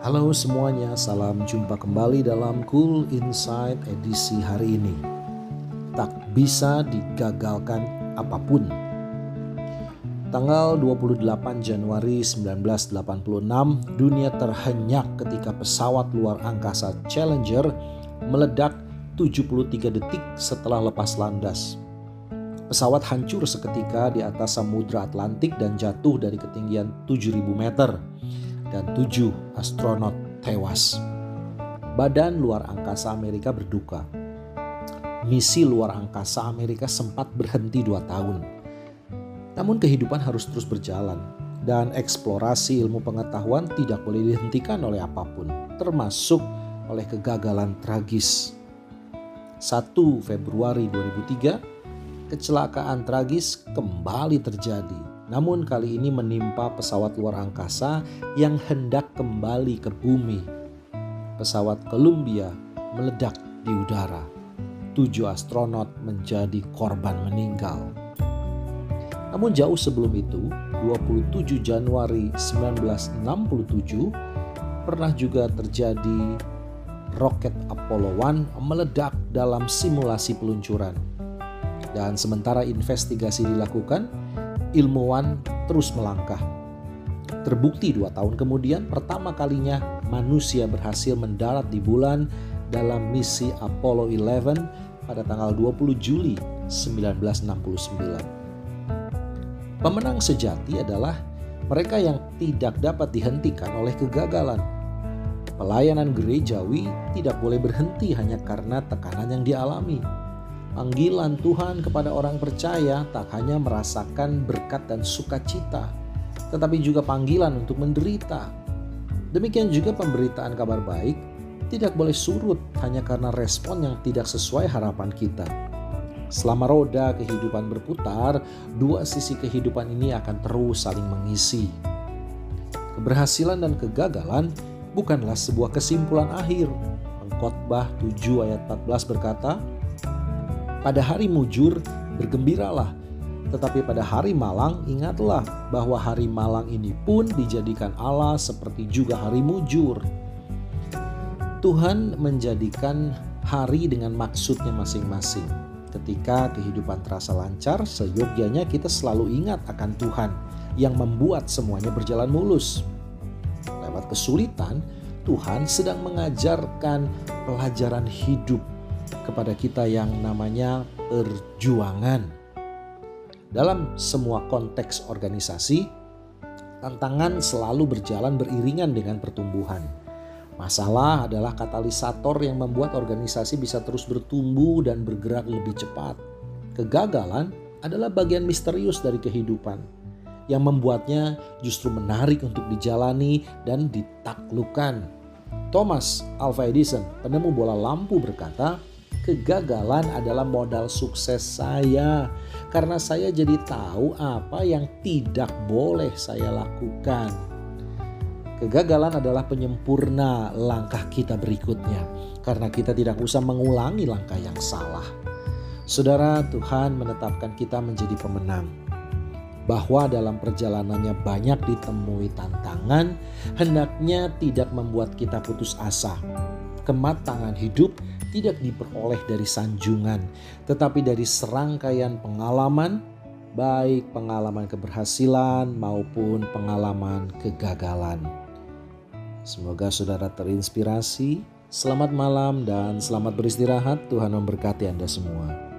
Halo semuanya, salam jumpa kembali dalam Cool Insight edisi hari ini. Tak bisa digagalkan apa pun. Tanggal 28 Januari 1986, dunia terhenyak ketika pesawat luar angkasa Challenger meledak 73 detik setelah lepas landas. Pesawat hancur seketika di atas Samudra Atlantik dan jatuh dari ketinggian 7000 meter dan tujuh astronot tewas. Badan luar angkasa Amerika berduka. Misi luar angkasa Amerika sempat berhenti dua tahun. Namun kehidupan harus terus berjalan dan eksplorasi ilmu pengetahuan tidak boleh dihentikan oleh apa pun, termasuk oleh kegagalan tragis. 1 Februari 2003, kecelakaan tragis kembali terjadi namun kali ini menimpa pesawat luar angkasa yang hendak kembali ke bumi. Pesawat Columbia meledak di udara. Tujuh astronot menjadi korban meninggal. Namun jauh sebelum itu, 27 Januari 1967, pernah juga terjadi roket Apollo 1 meledak dalam simulasi peluncuran. Dan sementara investigasi dilakukan, ilmuwan terus melangkah. Terbukti dua tahun kemudian pertama kalinya manusia berhasil mendarat di bulan dalam misi Apollo 11 pada tanggal 20 Juli 1969. Pemenang sejati adalah mereka yang tidak dapat dihentikan oleh kegagalan. Pelayanan gerejawi tidak boleh berhenti hanya karena tekanan yang dialami Panggilan Tuhan kepada orang percaya tak hanya merasakan berkat dan sukacita, tetapi juga panggilan untuk menderita. Demikian juga pemberitaan kabar baik tidak boleh surut hanya karena respon yang tidak sesuai harapan kita. Selama roda kehidupan berputar, dua sisi kehidupan ini akan terus saling mengisi. Keberhasilan dan kegagalan bukanlah sebuah kesimpulan akhir. Pengkhotbah 7 ayat 14 berkata, pada hari mujur, bergembiralah. Tetapi pada hari malang, ingatlah bahwa hari malang ini pun dijadikan Allah seperti juga hari mujur. Tuhan menjadikan hari dengan maksudnya masing-masing. Ketika kehidupan terasa lancar, seyogyanya kita selalu ingat akan Tuhan yang membuat semuanya berjalan mulus. Lewat kesulitan, Tuhan sedang mengajarkan pelajaran hidup kepada kita yang namanya perjuangan. Dalam semua konteks organisasi, tantangan selalu berjalan beriringan dengan pertumbuhan. Masalah adalah katalisator yang membuat organisasi bisa terus bertumbuh dan bergerak lebih cepat. Kegagalan adalah bagian misterius dari kehidupan yang membuatnya justru menarik untuk dijalani dan ditaklukkan. Thomas Alva Edison, penemu bola lampu berkata, Kegagalan adalah modal sukses saya karena saya jadi tahu apa yang tidak boleh saya lakukan. Kegagalan adalah penyempurna langkah kita berikutnya karena kita tidak usah mengulangi langkah yang salah. Saudara, Tuhan menetapkan kita menjadi pemenang. Bahwa dalam perjalanannya banyak ditemui tantangan, hendaknya tidak membuat kita putus asa. Kematangan hidup tidak diperoleh dari sanjungan, tetapi dari serangkaian pengalaman, baik pengalaman keberhasilan maupun pengalaman kegagalan. Semoga saudara terinspirasi. Selamat malam dan selamat beristirahat. Tuhan memberkati Anda semua.